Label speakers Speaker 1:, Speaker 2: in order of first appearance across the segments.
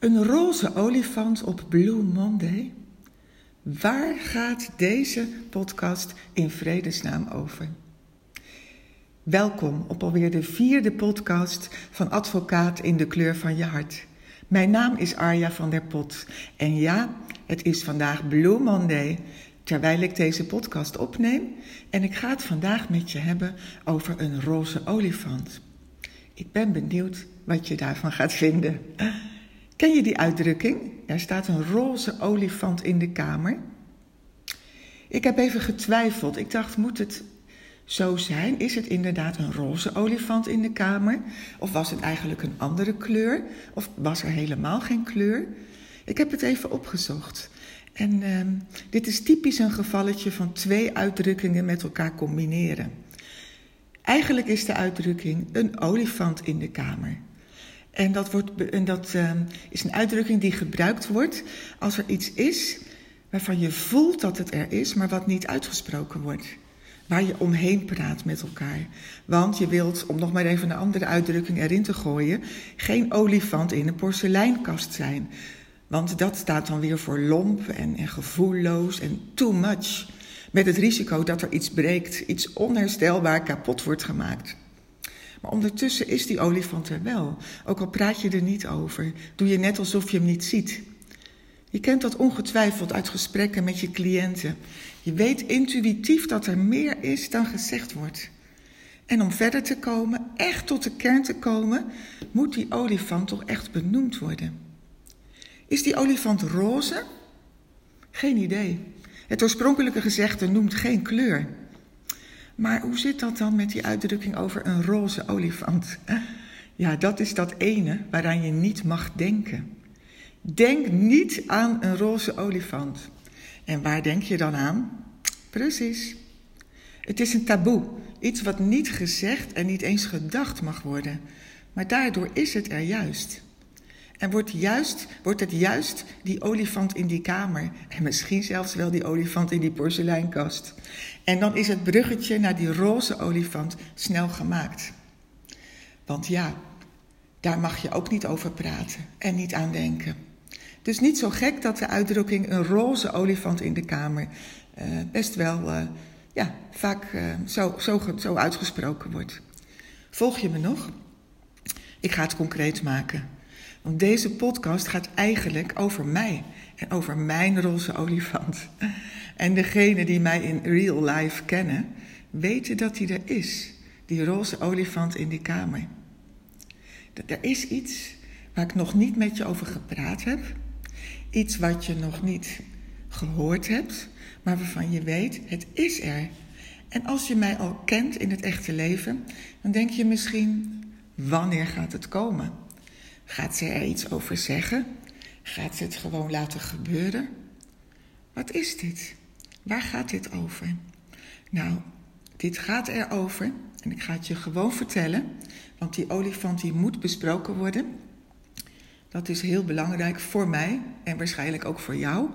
Speaker 1: Een roze olifant op Blue Monday? Waar gaat deze podcast in vredesnaam over? Welkom op alweer de vierde podcast van Advocaat in de kleur van je hart. Mijn naam is Arja van der Pot en ja, het is vandaag Blue Monday terwijl ik deze podcast opneem en ik ga het vandaag met je hebben over een roze olifant. Ik ben benieuwd wat je daarvan gaat vinden. Ken je die uitdrukking? Er staat een roze olifant in de kamer. Ik heb even getwijfeld. Ik dacht, moet het zo zijn? Is het inderdaad een roze olifant in de kamer? Of was het eigenlijk een andere kleur? Of was er helemaal geen kleur? Ik heb het even opgezocht. En uh, dit is typisch een gevalletje van twee uitdrukkingen met elkaar combineren. Eigenlijk is de uitdrukking een olifant in de kamer. En dat, wordt, en dat uh, is een uitdrukking die gebruikt wordt als er iets is waarvan je voelt dat het er is, maar wat niet uitgesproken wordt. Waar je omheen praat met elkaar. Want je wilt, om nog maar even een andere uitdrukking erin te gooien, geen olifant in een porseleinkast zijn. Want dat staat dan weer voor lomp en, en gevoelloos en too much. Met het risico dat er iets breekt, iets onherstelbaar kapot wordt gemaakt. Maar ondertussen is die olifant er wel. Ook al praat je er niet over, doe je net alsof je hem niet ziet. Je kent dat ongetwijfeld uit gesprekken met je cliënten. Je weet intuïtief dat er meer is dan gezegd wordt. En om verder te komen, echt tot de kern te komen, moet die olifant toch echt benoemd worden. Is die olifant roze? Geen idee. Het oorspronkelijke gezegde noemt geen kleur. Maar hoe zit dat dan met die uitdrukking over een roze olifant? Ja, dat is dat ene waaraan je niet mag denken. Denk niet aan een roze olifant. En waar denk je dan aan? Precies. Het is een taboe, iets wat niet gezegd en niet eens gedacht mag worden. Maar daardoor is het er juist. En wordt, juist, wordt het juist die olifant in die kamer. En misschien zelfs wel die olifant in die porseleinkast. En dan is het bruggetje naar die roze olifant snel gemaakt. Want ja, daar mag je ook niet over praten en niet aan denken. Dus niet zo gek dat de uitdrukking een roze olifant in de kamer uh, best wel uh, ja, vaak uh, zo, zo, zo uitgesproken wordt. Volg je me nog? Ik ga het concreet maken. Want deze podcast gaat eigenlijk over mij en over mijn roze olifant. En degenen die mij in real life kennen, weten dat hij er is. Die roze olifant in die kamer. Er is iets waar ik nog niet met je over gepraat heb. Iets wat je nog niet gehoord hebt, maar waarvan je weet, het is er. En als je mij al kent in het echte leven, dan denk je misschien, wanneer gaat het komen? Gaat ze er iets over zeggen? Gaat ze het gewoon laten gebeuren? Wat is dit? Waar gaat dit over? Nou, dit gaat erover, en ik ga het je gewoon vertellen, want die olifant die moet besproken worden. Dat is heel belangrijk voor mij en waarschijnlijk ook voor jou.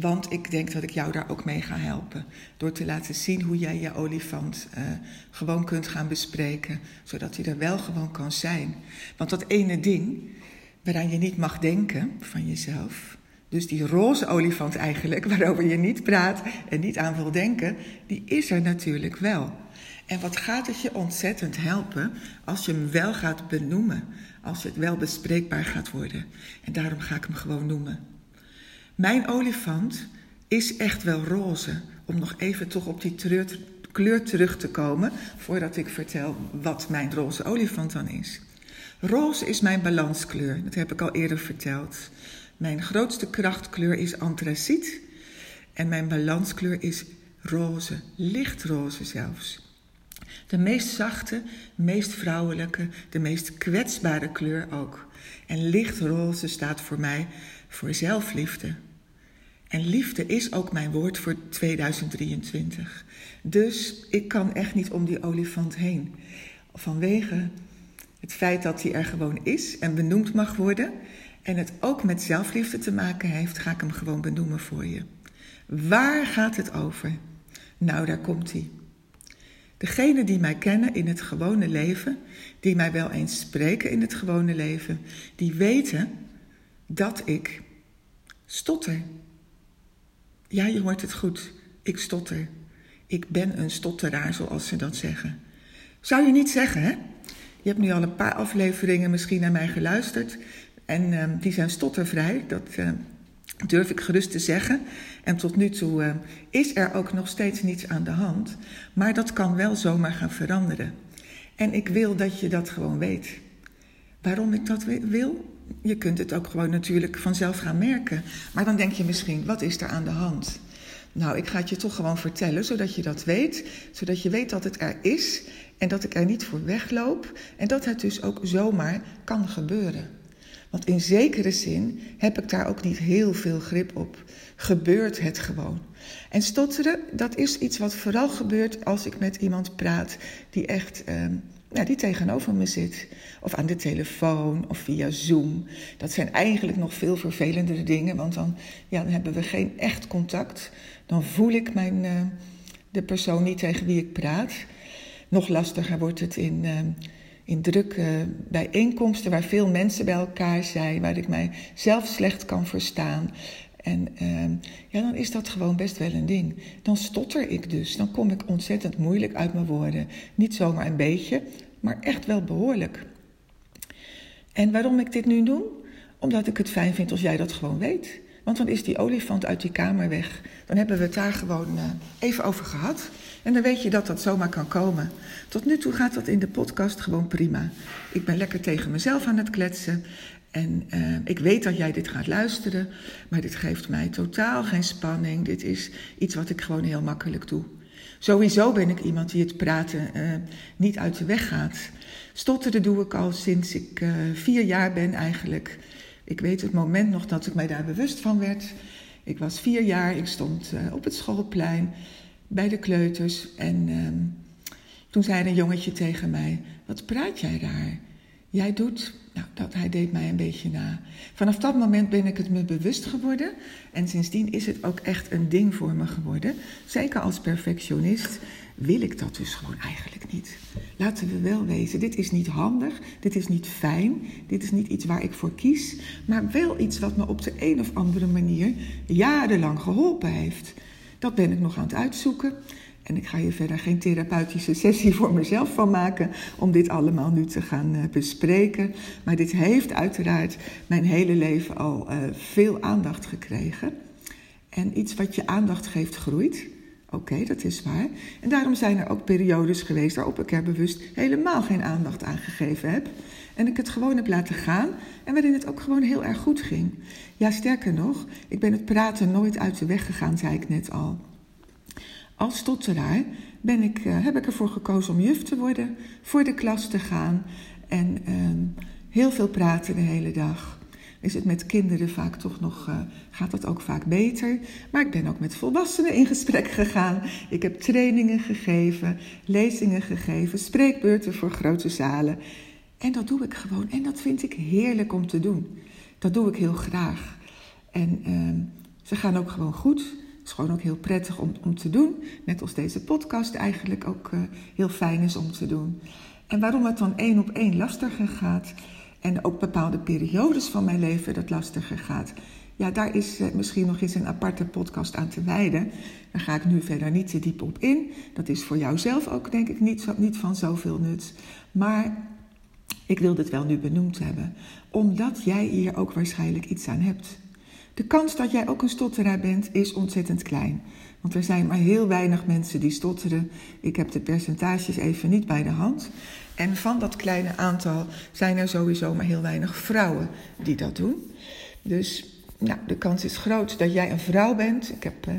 Speaker 1: Want ik denk dat ik jou daar ook mee ga helpen. Door te laten zien hoe jij je olifant uh, gewoon kunt gaan bespreken. Zodat hij er wel gewoon kan zijn. Want dat ene ding waaraan je niet mag denken van jezelf. Dus die roze olifant eigenlijk, waarover je niet praat en niet aan wil denken, die is er natuurlijk wel. En wat gaat het je ontzettend helpen als je hem wel gaat benoemen, als het wel bespreekbaar gaat worden. En daarom ga ik hem gewoon noemen. Mijn olifant is echt wel roze, om nog even toch op die kleur terug te komen, voordat ik vertel wat mijn roze olifant dan is. Roze is mijn balanskleur, dat heb ik al eerder verteld. Mijn grootste krachtkleur is antraciet en mijn balanskleur is roze, lichtroze zelfs. De meest zachte, meest vrouwelijke, de meest kwetsbare kleur ook. En lichtroze staat voor mij voor zelfliefde. En liefde is ook mijn woord voor 2023. Dus ik kan echt niet om die olifant heen. Vanwege het feit dat hij er gewoon is en benoemd mag worden. En het ook met zelfliefde te maken heeft, ga ik hem gewoon benoemen voor je. Waar gaat het over? Nou, daar komt hij. Degenen die mij kennen in het gewone leven, die mij wel eens spreken in het gewone leven, die weten dat ik stotter. Ja, je hoort het goed. Ik stotter. Ik ben een stotteraar, zoals ze dat zeggen. Zou je niet zeggen, hè? Je hebt nu al een paar afleveringen misschien naar mij geluisterd. En uh, die zijn stottervrij. Dat uh, durf ik gerust te zeggen. En tot nu toe uh, is er ook nog steeds niets aan de hand. Maar dat kan wel zomaar gaan veranderen. En ik wil dat je dat gewoon weet. Waarom ik dat wil? Je kunt het ook gewoon natuurlijk vanzelf gaan merken. Maar dan denk je misschien, wat is er aan de hand? Nou, ik ga het je toch gewoon vertellen, zodat je dat weet. Zodat je weet dat het er is en dat ik er niet voor wegloop. En dat het dus ook zomaar kan gebeuren. Want in zekere zin heb ik daar ook niet heel veel grip op. Gebeurt het gewoon. En stotteren, dat is iets wat vooral gebeurt als ik met iemand praat die echt eh, ja, die tegenover me zit. Of aan de telefoon of via Zoom. Dat zijn eigenlijk nog veel vervelendere dingen, want dan, ja, dan hebben we geen echt contact. Dan voel ik mijn, uh, de persoon niet tegen wie ik praat. Nog lastiger wordt het in, uh, in drukke bijeenkomsten waar veel mensen bij elkaar zijn, waar ik mij zelf slecht kan verstaan. En uh, ja, dan is dat gewoon best wel een ding. Dan stotter ik dus. Dan kom ik ontzettend moeilijk uit mijn woorden. Niet zomaar een beetje, maar echt wel behoorlijk. En waarom ik dit nu doe? Omdat ik het fijn vind als jij dat gewoon weet. Want dan is die olifant uit die kamer weg. Dan hebben we het daar gewoon uh, even over gehad. En dan weet je dat dat zomaar kan komen. Tot nu toe gaat dat in de podcast gewoon prima. Ik ben lekker tegen mezelf aan het kletsen. En uh, ik weet dat jij dit gaat luisteren, maar dit geeft mij totaal geen spanning. Dit is iets wat ik gewoon heel makkelijk doe. Sowieso ben ik iemand die het praten uh, niet uit de weg gaat. Stotteren doe ik al sinds ik uh, vier jaar ben eigenlijk. Ik weet het moment nog dat ik mij daar bewust van werd. Ik was vier jaar, ik stond op het schoolplein bij de kleuters. En toen zei een jongetje tegen mij: Wat praat jij daar? Jij doet nou, dat, hij deed mij een beetje na. Vanaf dat moment ben ik het me bewust geworden. En sindsdien is het ook echt een ding voor me geworden. Zeker als perfectionist wil ik dat dus gewoon eigenlijk niet. Laten we wel wezen, dit is niet handig, dit is niet fijn, dit is niet iets waar ik voor kies, maar wel iets wat me op de een of andere manier jarenlang geholpen heeft. Dat ben ik nog aan het uitzoeken. En ik ga hier verder geen therapeutische sessie voor mezelf van maken om dit allemaal nu te gaan uh, bespreken. Maar dit heeft uiteraard mijn hele leven al uh, veel aandacht gekregen. En iets wat je aandacht geeft groeit. Oké, dat is waar. En daarom zijn er ook periodes geweest waarop ik er bewust helemaal geen aandacht aan gegeven heb. En ik het gewoon heb laten gaan en waarin het ook gewoon heel erg goed ging. Ja, sterker nog, ik ben het praten nooit uit de weg gegaan, zei ik net al. Als stotteraar ben ik, uh, heb ik ervoor gekozen om juf te worden, voor de klas te gaan en uh, heel veel praten de hele dag. Is het met kinderen vaak toch nog, uh, gaat dat ook vaak beter. Maar ik ben ook met volwassenen in gesprek gegaan. Ik heb trainingen gegeven, lezingen gegeven, spreekbeurten voor grote zalen. En dat doe ik gewoon en dat vind ik heerlijk om te doen. Dat doe ik heel graag. En ehm, ze gaan ook gewoon goed is gewoon ook heel prettig om, om te doen. Net als deze podcast eigenlijk ook uh, heel fijn is om te doen. En waarom het dan één op één lastiger gaat. En ook bepaalde periodes van mijn leven dat lastiger gaat. Ja, daar is uh, misschien nog eens een aparte podcast aan te wijden. Daar ga ik nu verder niet te diep op in. Dat is voor jou zelf ook, denk ik, niet, niet van zoveel nut. Maar ik wil dit wel nu benoemd hebben. Omdat jij hier ook waarschijnlijk iets aan hebt. De kans dat jij ook een stotteraar bent is ontzettend klein. Want er zijn maar heel weinig mensen die stotteren. Ik heb de percentages even niet bij de hand. En van dat kleine aantal zijn er sowieso maar heel weinig vrouwen die dat doen. Dus nou, de kans is groot dat jij een vrouw bent. Ik heb uh,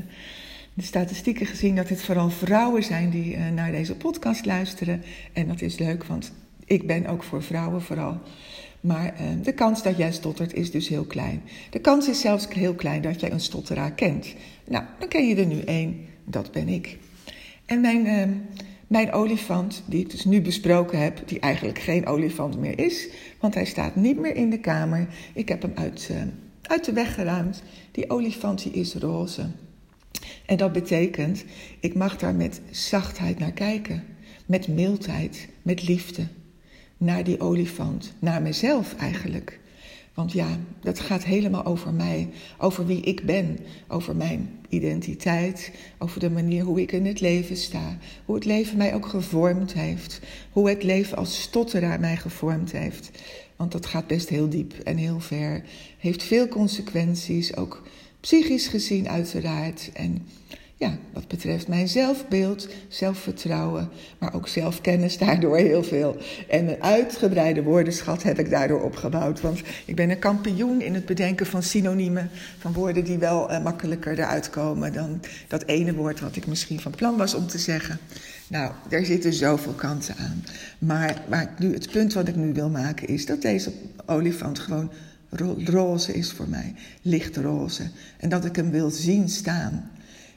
Speaker 1: de statistieken gezien dat het vooral vrouwen zijn die uh, naar deze podcast luisteren. En dat is leuk, want ik ben ook voor vrouwen vooral. Maar uh, de kans dat jij stottert is dus heel klein. De kans is zelfs heel klein dat jij een stotteraar kent. Nou, dan ken je er nu één, dat ben ik. En mijn, uh, mijn olifant, die ik dus nu besproken heb, die eigenlijk geen olifant meer is, want hij staat niet meer in de kamer. Ik heb hem uit, uh, uit de weg geruimd. Die olifant is roze. En dat betekent, ik mag daar met zachtheid naar kijken. Met mildheid, met liefde naar die olifant, naar mezelf eigenlijk. Want ja, dat gaat helemaal over mij, over wie ik ben, over mijn identiteit, over de manier hoe ik in het leven sta, hoe het leven mij ook gevormd heeft, hoe het leven als stotteraar mij gevormd heeft. Want dat gaat best heel diep en heel ver, heeft veel consequenties, ook psychisch gezien uiteraard. En ja, wat betreft mijn zelfbeeld, zelfvertrouwen, maar ook zelfkennis daardoor heel veel. En een uitgebreide woordenschat heb ik daardoor opgebouwd. Want ik ben een kampioen in het bedenken van synoniemen, van woorden die wel uh, makkelijker eruit komen dan dat ene woord wat ik misschien van plan was om te zeggen. Nou, daar zitten zoveel kanten aan. Maar, maar nu, het punt wat ik nu wil maken is dat deze olifant gewoon roze is voor mij, lichtroze. En dat ik hem wil zien staan.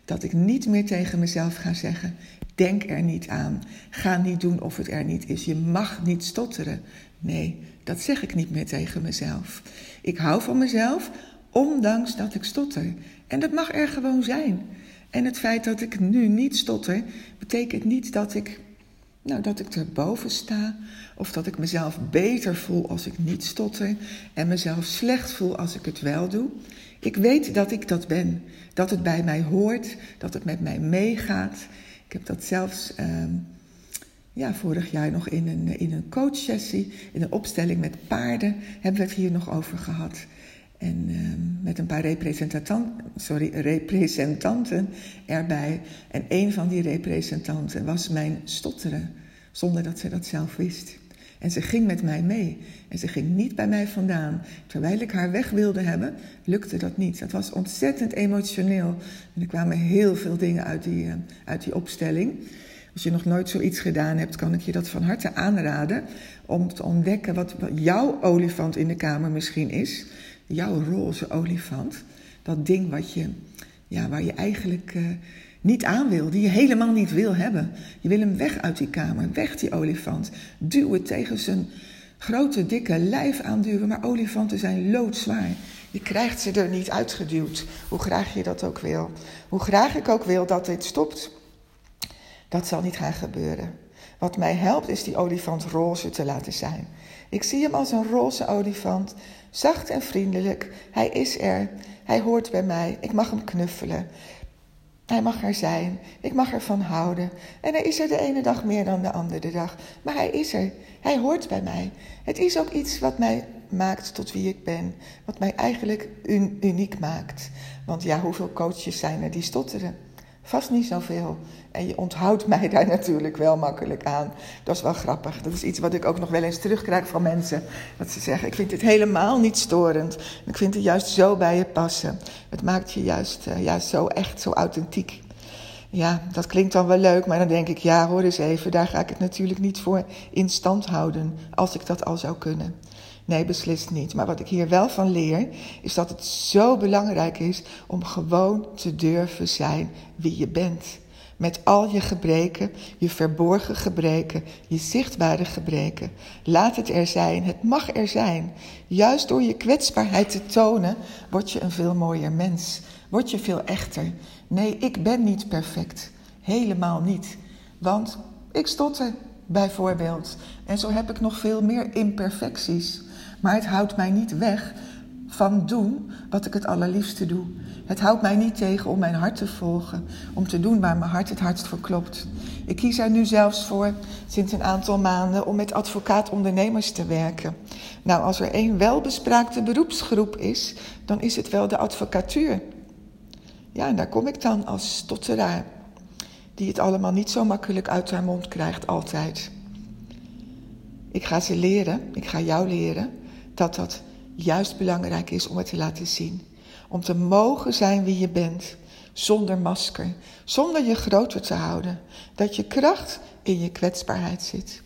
Speaker 1: Dat ik niet meer tegen mezelf ga zeggen: denk er niet aan. Ga niet doen of het er niet is. Je mag niet stotteren. Nee, dat zeg ik niet meer tegen mezelf. Ik hou van mezelf, ondanks dat ik stotter. En dat mag er gewoon zijn. En het feit dat ik nu niet stotter, betekent niet dat ik, nou, dat ik erboven sta. Of dat ik mezelf beter voel als ik niet stotter. En mezelf slecht voel als ik het wel doe. Ik weet dat ik dat ben. Dat het bij mij hoort, dat het met mij meegaat. Ik heb dat zelfs uh, ja, vorig jaar nog in een, in een coachsessie, in een opstelling met paarden, hebben we het hier nog over gehad. En uh, met een paar sorry, representanten erbij. En een van die representanten was mijn stotteren, zonder dat ze dat zelf wist. En ze ging met mij mee. En ze ging niet bij mij vandaan. Terwijl ik haar weg wilde hebben, lukte dat niet. Dat was ontzettend emotioneel. En er kwamen heel veel dingen uit die, uh, uit die opstelling. Als je nog nooit zoiets gedaan hebt, kan ik je dat van harte aanraden. Om te ontdekken wat, jouw olifant in de kamer misschien is. Jouw roze olifant. Dat ding wat je, ja, waar je eigenlijk. Uh, niet aan wil, die je helemaal niet wil hebben. Je wil hem weg uit die kamer, weg die olifant. Duw het tegen zijn grote, dikke lijf aanduwen, maar olifanten zijn loodzwaar. Je krijgt ze er niet uitgeduwd, hoe graag je dat ook wil. Hoe graag ik ook wil dat dit stopt, dat zal niet gaan gebeuren. Wat mij helpt is die olifant roze te laten zijn. Ik zie hem als een roze olifant, zacht en vriendelijk. Hij is er, hij hoort bij mij, ik mag hem knuffelen. Hij mag er zijn. Ik mag ervan houden. En hij is er de ene dag meer dan de andere dag. Maar hij is er. Hij hoort bij mij. Het is ook iets wat mij maakt tot wie ik ben. Wat mij eigenlijk uniek maakt. Want ja, hoeveel coaches zijn er die stotteren? Vast niet zoveel. En je onthoudt mij daar natuurlijk wel makkelijk aan. Dat is wel grappig. Dat is iets wat ik ook nog wel eens terugkrijg van mensen. Dat ze zeggen, ik vind dit helemaal niet storend. Ik vind het juist zo bij je passen. Het maakt je juist, uh, juist zo echt, zo authentiek. Ja, dat klinkt dan wel leuk, maar dan denk ik, ja hoor eens even, daar ga ik het natuurlijk niet voor in stand houden, als ik dat al zou kunnen. Nee, beslist niet. Maar wat ik hier wel van leer, is dat het zo belangrijk is om gewoon te durven zijn wie je bent. Met al je gebreken, je verborgen gebreken, je zichtbare gebreken. Laat het er zijn, het mag er zijn. Juist door je kwetsbaarheid te tonen, word je een veel mooier mens. Word je veel echter. Nee, ik ben niet perfect. Helemaal niet. Want ik stotter, bijvoorbeeld. En zo heb ik nog veel meer imperfecties. Maar het houdt mij niet weg van doen wat ik het allerliefste doe. Het houdt mij niet tegen om mijn hart te volgen, om te doen waar mijn hart het hardst voor klopt. Ik kies er nu zelfs voor, sinds een aantal maanden, om met advocaat-ondernemers te werken. Nou, als er één welbespraakte beroepsgroep is, dan is het wel de advocatuur. Ja, en daar kom ik dan als stotteraar, die het allemaal niet zo makkelijk uit haar mond krijgt altijd. Ik ga ze leren, ik ga jou leren, dat dat juist belangrijk is om het te laten zien. Om te mogen zijn wie je bent, zonder masker, zonder je groter te houden. Dat je kracht in je kwetsbaarheid zit.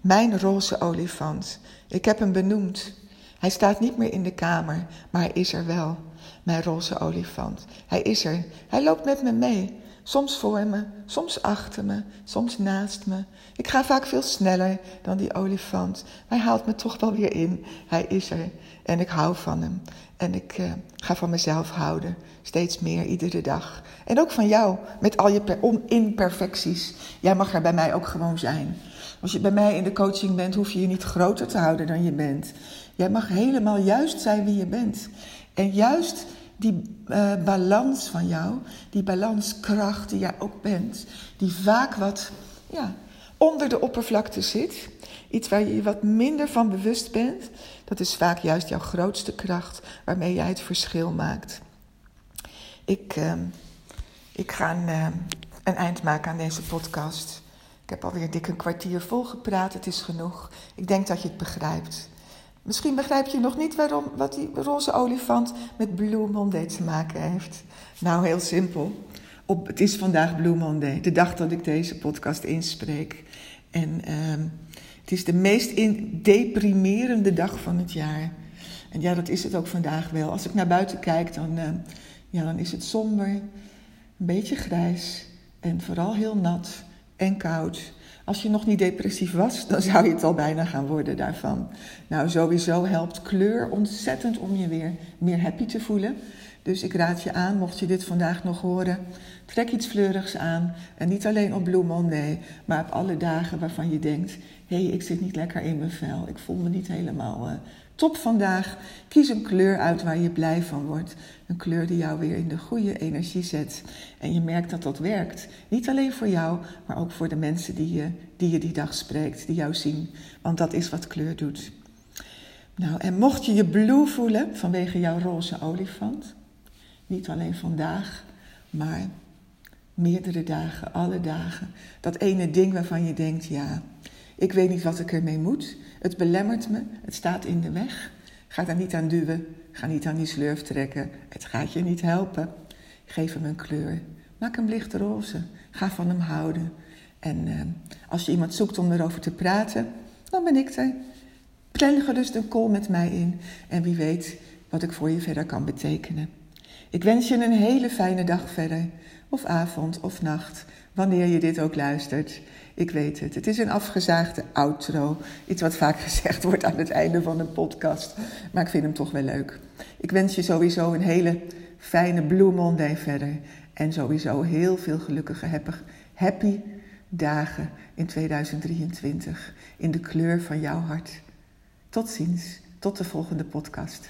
Speaker 1: Mijn roze olifant, ik heb hem benoemd. Hij staat niet meer in de kamer, maar hij is er wel. Mijn roze olifant. Hij is er. Hij loopt met me mee. Soms voor me, soms achter me, soms naast me. Ik ga vaak veel sneller dan die olifant. Hij haalt me toch wel weer in. Hij is er en ik hou van hem. En ik uh, ga van mezelf houden. Steeds meer, iedere dag. En ook van jou, met al je imperfecties. Jij mag er bij mij ook gewoon zijn. Als je bij mij in de coaching bent, hoef je je niet groter te houden dan je bent. Jij mag helemaal juist zijn wie je bent. En juist die uh, balans van jou, die balanskracht die jij ook bent, die vaak wat ja, onder de oppervlakte zit, iets waar je je wat minder van bewust bent, dat is vaak juist jouw grootste kracht waarmee jij het verschil maakt. Ik, uh, ik ga een, uh, een eind maken aan deze podcast. Ik heb alweer dik een kwartier volgepraat, het is genoeg. Ik denk dat je het begrijpt. Misschien begrijp je nog niet waarom, wat die roze olifant met Blue Monday te maken heeft. Nou, heel simpel. Op, het is vandaag Blue Monday, de dag dat ik deze podcast inspreek. En uh, het is de meest deprimerende dag van het jaar. En ja, dat is het ook vandaag wel. Als ik naar buiten kijk, dan, uh, ja, dan is het somber, een beetje grijs en vooral heel nat en koud. Als je nog niet depressief was, dan zou je het al bijna gaan worden daarvan. Nou, sowieso helpt kleur ontzettend om je weer meer happy te voelen. Dus ik raad je aan, mocht je dit vandaag nog horen, trek iets fleurigs aan. En niet alleen op Blue Monday, maar op alle dagen waarvan je denkt: hé, hey, ik zit niet lekker in mijn vel, ik voel me niet helemaal uh, top vandaag. Kies een kleur uit waar je blij van wordt. Een kleur die jou weer in de goede energie zet. En je merkt dat dat werkt. Niet alleen voor jou, maar ook voor de mensen die je die, die dag spreekt, die jou zien. Want dat is wat kleur doet. Nou, en mocht je je blue voelen vanwege jouw roze olifant, niet alleen vandaag, maar meerdere dagen, alle dagen. Dat ene ding waarvan je denkt, ja, ik weet niet wat ik ermee moet. Het belemmert me, het staat in de weg. Ga daar niet aan duwen, ga niet aan die slurf trekken. Het gaat je niet helpen. Geef hem een kleur. Maak hem licht roze. Ga van hem houden. En uh, als je iemand zoekt om erover te praten, dan ben ik er. Plan gerust een call met mij in. En wie weet wat ik voor je verder kan betekenen. Ik wens je een hele fijne dag verder. Of avond of nacht, wanneer je dit ook luistert. Ik weet het. Het is een afgezaagde outro. Iets wat vaak gezegd wordt aan het einde van een podcast. Maar ik vind hem toch wel leuk. Ik wens je sowieso een hele fijne Blue Monday verder. En sowieso heel veel gelukkige, happy, happy dagen in 2023. In de kleur van jouw hart. Tot ziens. Tot de volgende podcast.